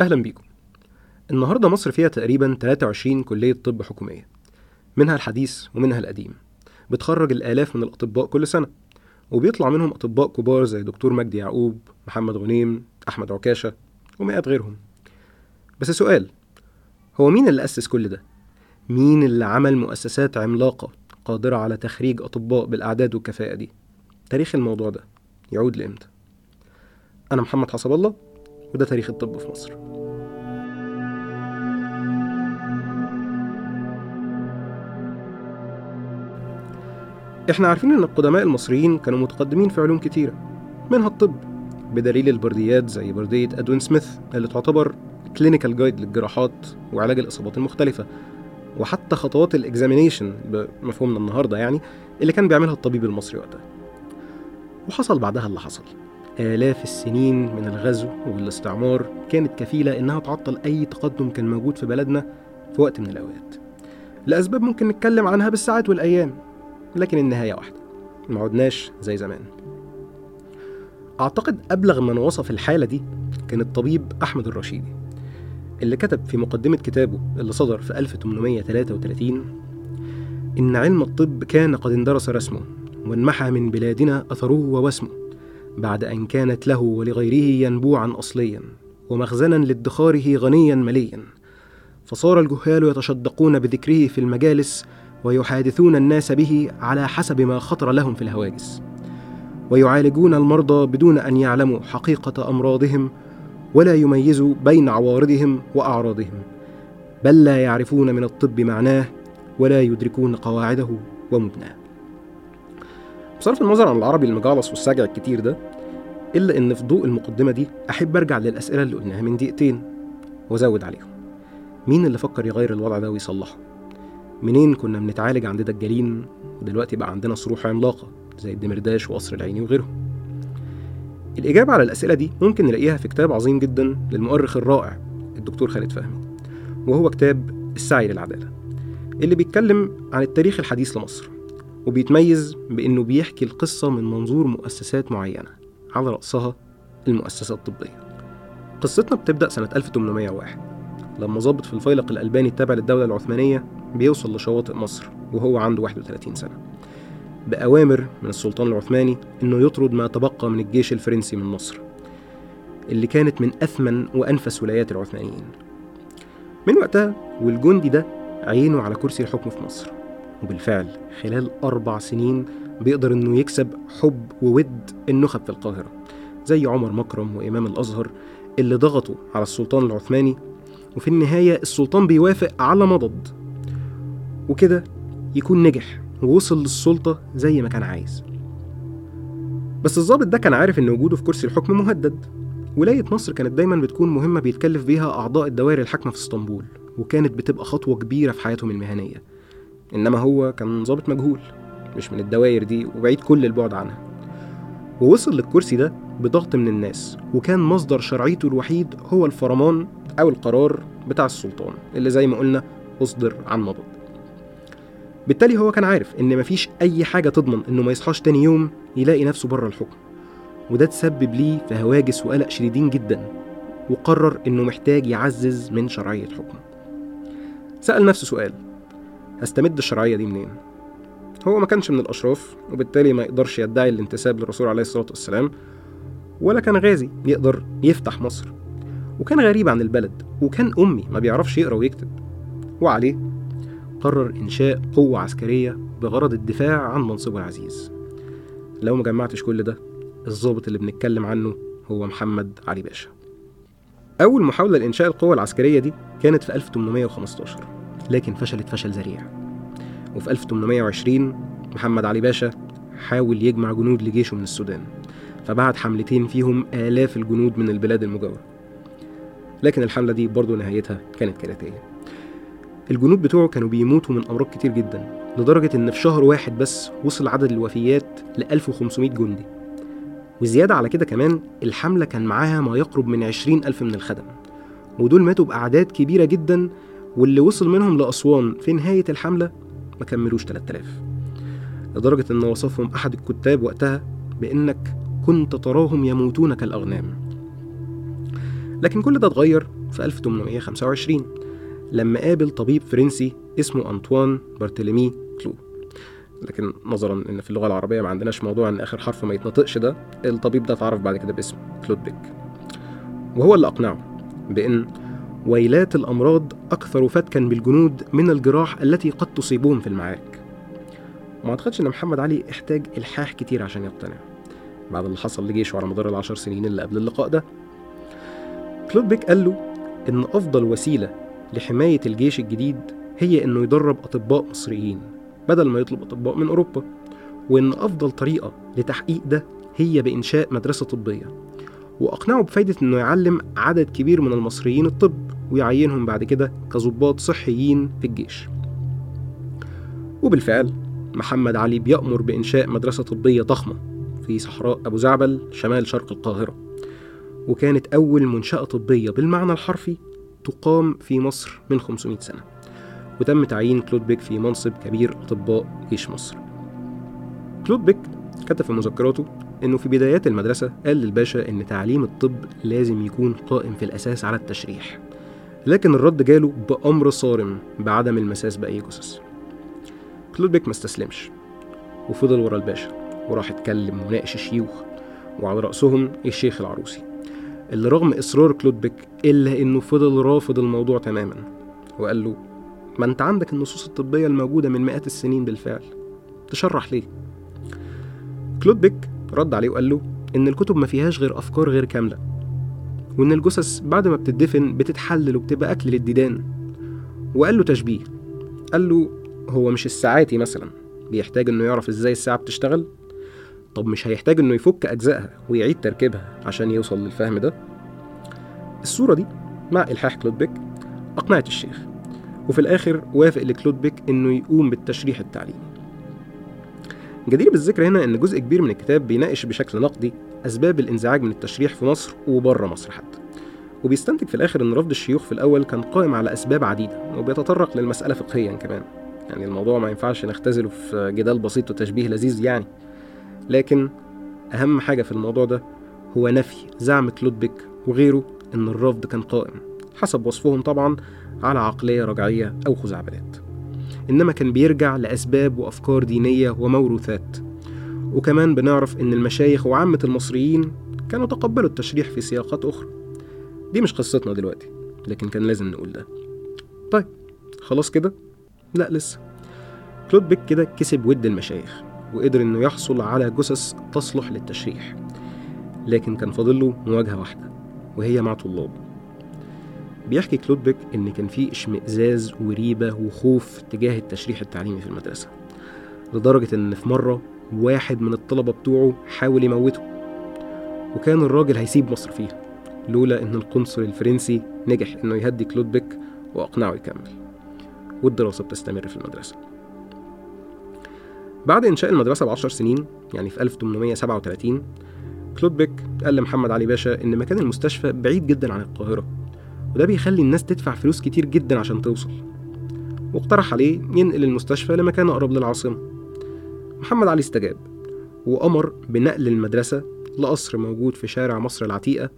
أهلا بيكم النهاردة مصر فيها تقريبا 23 كلية طب حكومية منها الحديث ومنها القديم بتخرج الآلاف من الأطباء كل سنة وبيطلع منهم أطباء كبار زي دكتور مجدي يعقوب محمد غنيم أحمد عكاشة ومئات غيرهم بس سؤال هو مين اللي أسس كل ده؟ مين اللي عمل مؤسسات عملاقة قادرة على تخريج أطباء بالأعداد والكفاءة دي؟ تاريخ الموضوع ده يعود لإمتى؟ أنا محمد حسب الله وده تاريخ الطب في مصر. إحنا عارفين إن القدماء المصريين كانوا متقدمين في علوم كتيرة منها الطب بدليل البرديات زي بردية أدوين سميث اللي تعتبر clinical guide للجراحات وعلاج الإصابات المختلفة وحتى خطوات ال examination بمفهومنا النهارده يعني اللي كان بيعملها الطبيب المصري وقتها. وحصل بعدها اللي حصل. آلاف السنين من الغزو والاستعمار كانت كفيلة إنها تعطل أي تقدم كان موجود في بلدنا في وقت من الأوقات. لأسباب ممكن نتكلم عنها بالساعات والأيام لكن النهاية واحدة ما عدناش زي زمان. أعتقد أبلغ من وصف الحالة دي كان الطبيب أحمد الرشيدي اللي كتب في مقدمة كتابه اللي صدر في 1833 إن علم الطب كان قد اندرس رسمه وانمحى من بلادنا أثره ووسمه بعد أن كانت له ولغيره ينبوعا أصليا ومخزنا لادخاره غنيا مليا. فصار الجهال يتشدقون بذكره في المجالس ويحادثون الناس به على حسب ما خطر لهم في الهواجس. ويعالجون المرضى بدون أن يعلموا حقيقة أمراضهم ولا يميزوا بين عوارضهم وأعراضهم. بل لا يعرفون من الطب معناه ولا يدركون قواعده ومبناه. بصرف النظر عن العربي المجعلص والسجع الكتير ده إلا إن في ضوء المقدمة دي أحب أرجع للأسئلة اللي قلناها من دقيقتين وأزود عليهم. مين اللي فكر يغير الوضع ده ويصلحه؟ منين كنا بنتعالج عند دجالين ودلوقتي بقى عندنا صروح عملاقة زي الدمرداش وقصر العيني وغيرهم؟ الإجابة على الأسئلة دي ممكن نلاقيها في كتاب عظيم جدا للمؤرخ الرائع الدكتور خالد فهمي وهو كتاب السعي للعدالة اللي بيتكلم عن التاريخ الحديث لمصر. وبيتميز بإنه بيحكي القصة من منظور مؤسسات معينة على رأسها المؤسسة الطبية. قصتنا بتبدأ سنة 1801 لما ضابط في الفيلق الألباني التابع للدولة العثمانية بيوصل لشواطئ مصر وهو عنده 31 سنة. بأوامر من السلطان العثماني إنه يطرد ما تبقى من الجيش الفرنسي من مصر اللي كانت من أثمن وأنفس ولايات العثمانيين. من وقتها والجندي ده عينه على كرسي الحكم في مصر. وبالفعل خلال أربع سنين بيقدر إنه يكسب حب وود النخب في القاهرة زي عمر مكرم وإمام الأزهر اللي ضغطوا على السلطان العثماني وفي النهاية السلطان بيوافق على مضض وكده يكون نجح ووصل للسلطة زي ما كان عايز. بس الضابط ده كان عارف إن وجوده في كرسي الحكم مهدد ولاية مصر كانت دايما بتكون مهمة بيتكلف بيها أعضاء الدوائر الحاكمة في إسطنبول وكانت بتبقى خطوة كبيرة في حياتهم المهنية. إنما هو كان ضابط مجهول مش من الدوائر دي وبعيد كل البعد عنها. ووصل للكرسي ده بضغط من الناس وكان مصدر شرعيته الوحيد هو الفرمان أو القرار بتاع السلطان اللي زي ما قلنا أصدر عن مضض. بالتالي هو كان عارف إن مفيش أي حاجة تضمن إنه ما يصحاش تاني يوم يلاقي نفسه بره الحكم. وده تسبب ليه في هواجس وقلق شديدين جدا وقرر إنه محتاج يعزز من شرعية حكمه. سأل نفسه سؤال هستمد الشرعية دي منين؟ هو ما كانش من الأشراف وبالتالي ما يقدرش يدعي الانتساب للرسول عليه الصلاة والسلام ولا كان غازي يقدر يفتح مصر. وكان غريب عن البلد وكان أمي ما بيعرفش يقرأ ويكتب. وعليه قرر إنشاء قوة عسكرية بغرض الدفاع عن منصبه العزيز. لو ما جمعتش كل ده الضابط اللي بنتكلم عنه هو محمد علي باشا. أول محاولة لإنشاء القوة العسكرية دي كانت في 1815 لكن فشلت فشل ذريع. وفي 1820 محمد علي باشا حاول يجمع جنود لجيشه من السودان فبعت حملتين فيهم آلاف الجنود من البلاد المجاورة. لكن الحملة دي برضه نهايتها كانت كارثية الجنود بتوعه كانوا بيموتوا من أمراض كتير جدا لدرجة إن في شهر واحد بس وصل عدد الوفيات ل 1500 جندي. وزيادة على كده كمان الحملة كان معاها ما يقرب من 20 ألف من الخدم. ودول ماتوا بأعداد كبيرة جدا واللي وصل منهم لأسوان في نهاية الحملة ما كملوش 3000 لدرجة إن وصفهم أحد الكتاب وقتها بإنك كنت تراهم يموتون كالأغنام. لكن كل ده اتغير في 1825 لما قابل طبيب فرنسي اسمه أنطوان بارتلمي كلو. لكن نظرا إن في اللغة العربية ما عندناش موضوع إن آخر حرف ما يتنطقش ده الطبيب ده اتعرف بعد كده باسم كلوت بيك وهو اللي أقنعه بإن ويلات الأمراض أكثر فتكا بالجنود من الجراح التي قد تصيبهم في المعارك. وما أعتقدش إن محمد علي احتاج إلحاح كتير عشان يقتنع. بعد اللي حصل لجيشه على مدار العشر سنين اللي قبل اللقاء ده. كلود بيك قال له إن أفضل وسيلة لحماية الجيش الجديد هي إنه يدرب أطباء مصريين بدل ما يطلب أطباء من أوروبا. وإن أفضل طريقة لتحقيق ده هي بإنشاء مدرسة طبية. وأقنعه بفايدة إنه يعلم عدد كبير من المصريين الطب. ويعينهم بعد كده كظباط صحيين في الجيش. وبالفعل محمد علي بيأمر بإنشاء مدرسة طبية ضخمة في صحراء أبو زعبل شمال شرق القاهرة وكانت أول منشأة طبية بالمعنى الحرفي تقام في مصر من 500 سنة وتم تعيين كلوت بيك في منصب كبير أطباء جيش مصر. كلوت بيك كتب في مذكراته إنه في بدايات المدرسة قال للباشا إن تعليم الطب لازم يكون قائم في الأساس على التشريح. لكن الرد جاله بأمر صارم بعدم المساس بأي جثث. كلوت بيك ما استسلمش وفضل ورا الباشا وراح اتكلم وناقش الشيوخ وعلى رأسهم الشيخ العروسي. اللي رغم إصرار كلوت بيك إلا إنه فضل رافض الموضوع تماما وقال له ما أنت عندك النصوص الطبية الموجودة من مئات السنين بالفعل تشرح ليه؟ كلوت بيك رد عليه وقال له إن الكتب ما فيهاش غير أفكار غير كاملة. وإن الجثث بعد ما بتدفن بتتحلل وبتبقى أكل للديدان. وقال له تشبيه. قال له هو مش الساعاتي مثلا بيحتاج إنه يعرف إزاي الساعة بتشتغل؟ طب مش هيحتاج إنه يفك أجزائها ويعيد تركيبها عشان يوصل للفهم ده؟ الصورة دي مع إلحاح كلود بيك أقنعت الشيخ وفي الآخر وافق لكلود بيك إنه يقوم بالتشريح التعليمي. جدير بالذكر هنا إن جزء كبير من الكتاب بيناقش بشكل نقدي أسباب الإنزعاج من التشريح في مصر وبره مصر حتى. وبيستنتج في الآخر إن رفض الشيوخ في الأول كان قائم على أسباب عديدة وبيتطرق للمسألة فقهيا كمان. يعني الموضوع ما ينفعش نختزله في جدال بسيط وتشبيه لذيذ يعني. لكن أهم حاجة في الموضوع ده هو نفي زعم كلود بيك وغيره إن الرفض كان قائم حسب وصفهم طبعا على عقلية رجعية أو خزعبلات. إنما كان بيرجع لأسباب وأفكار دينية وموروثات. وكمان بنعرف إن المشايخ وعامة المصريين كانوا تقبلوا التشريح في سياقات أخرى. دي مش قصتنا دلوقتي لكن كان لازم نقول ده. طيب خلاص كده؟ لا لسه. كلوت بيك كده كسب ود المشايخ وقدر إنه يحصل على جثث تصلح للتشريح. لكن كان فاضل له مواجهة واحدة وهي مع طلابه بيحكي كلوت بيك إن كان في اشمئزاز وريبة وخوف تجاه التشريح التعليمي في المدرسة لدرجة إن في مرة واحد من الطلبة بتوعه حاول يموته وكان الراجل هيسيب مصر فيها لولا إن القنصل الفرنسي نجح إنه يهدي كلوت بيك وأقنعه يكمل والدراسة بتستمر في المدرسة. بعد إنشاء المدرسة بعشر سنين يعني في 1837 كلوت بيك قال لمحمد علي باشا إن مكان المستشفى بعيد جدا عن القاهرة وده بيخلي الناس تدفع فلوس كتير جدا عشان توصل. واقترح عليه ينقل المستشفى لمكان أقرب للعاصمة. محمد علي استجاب وأمر بنقل المدرسة لقصر موجود في شارع مصر العتيقة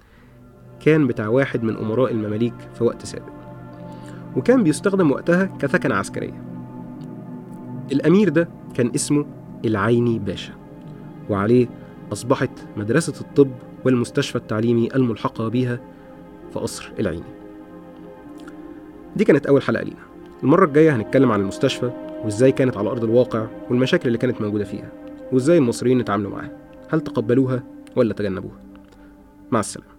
كان بتاع واحد من أمراء المماليك في وقت سابق وكان بيستخدم وقتها كثكنة عسكرية. الأمير ده كان اسمه العيني باشا وعليه أصبحت مدرسة الطب والمستشفى التعليمي الملحقة بها في قصر العيني. دي كانت أول حلقة لينا. المرة الجاية هنتكلم عن المستشفى وإزاي كانت على أرض الواقع والمشاكل اللي كانت موجودة فيها وإزاي المصريين اتعاملوا معاها. هل تقبلوها ولا تجنبوها؟ مع السلامة.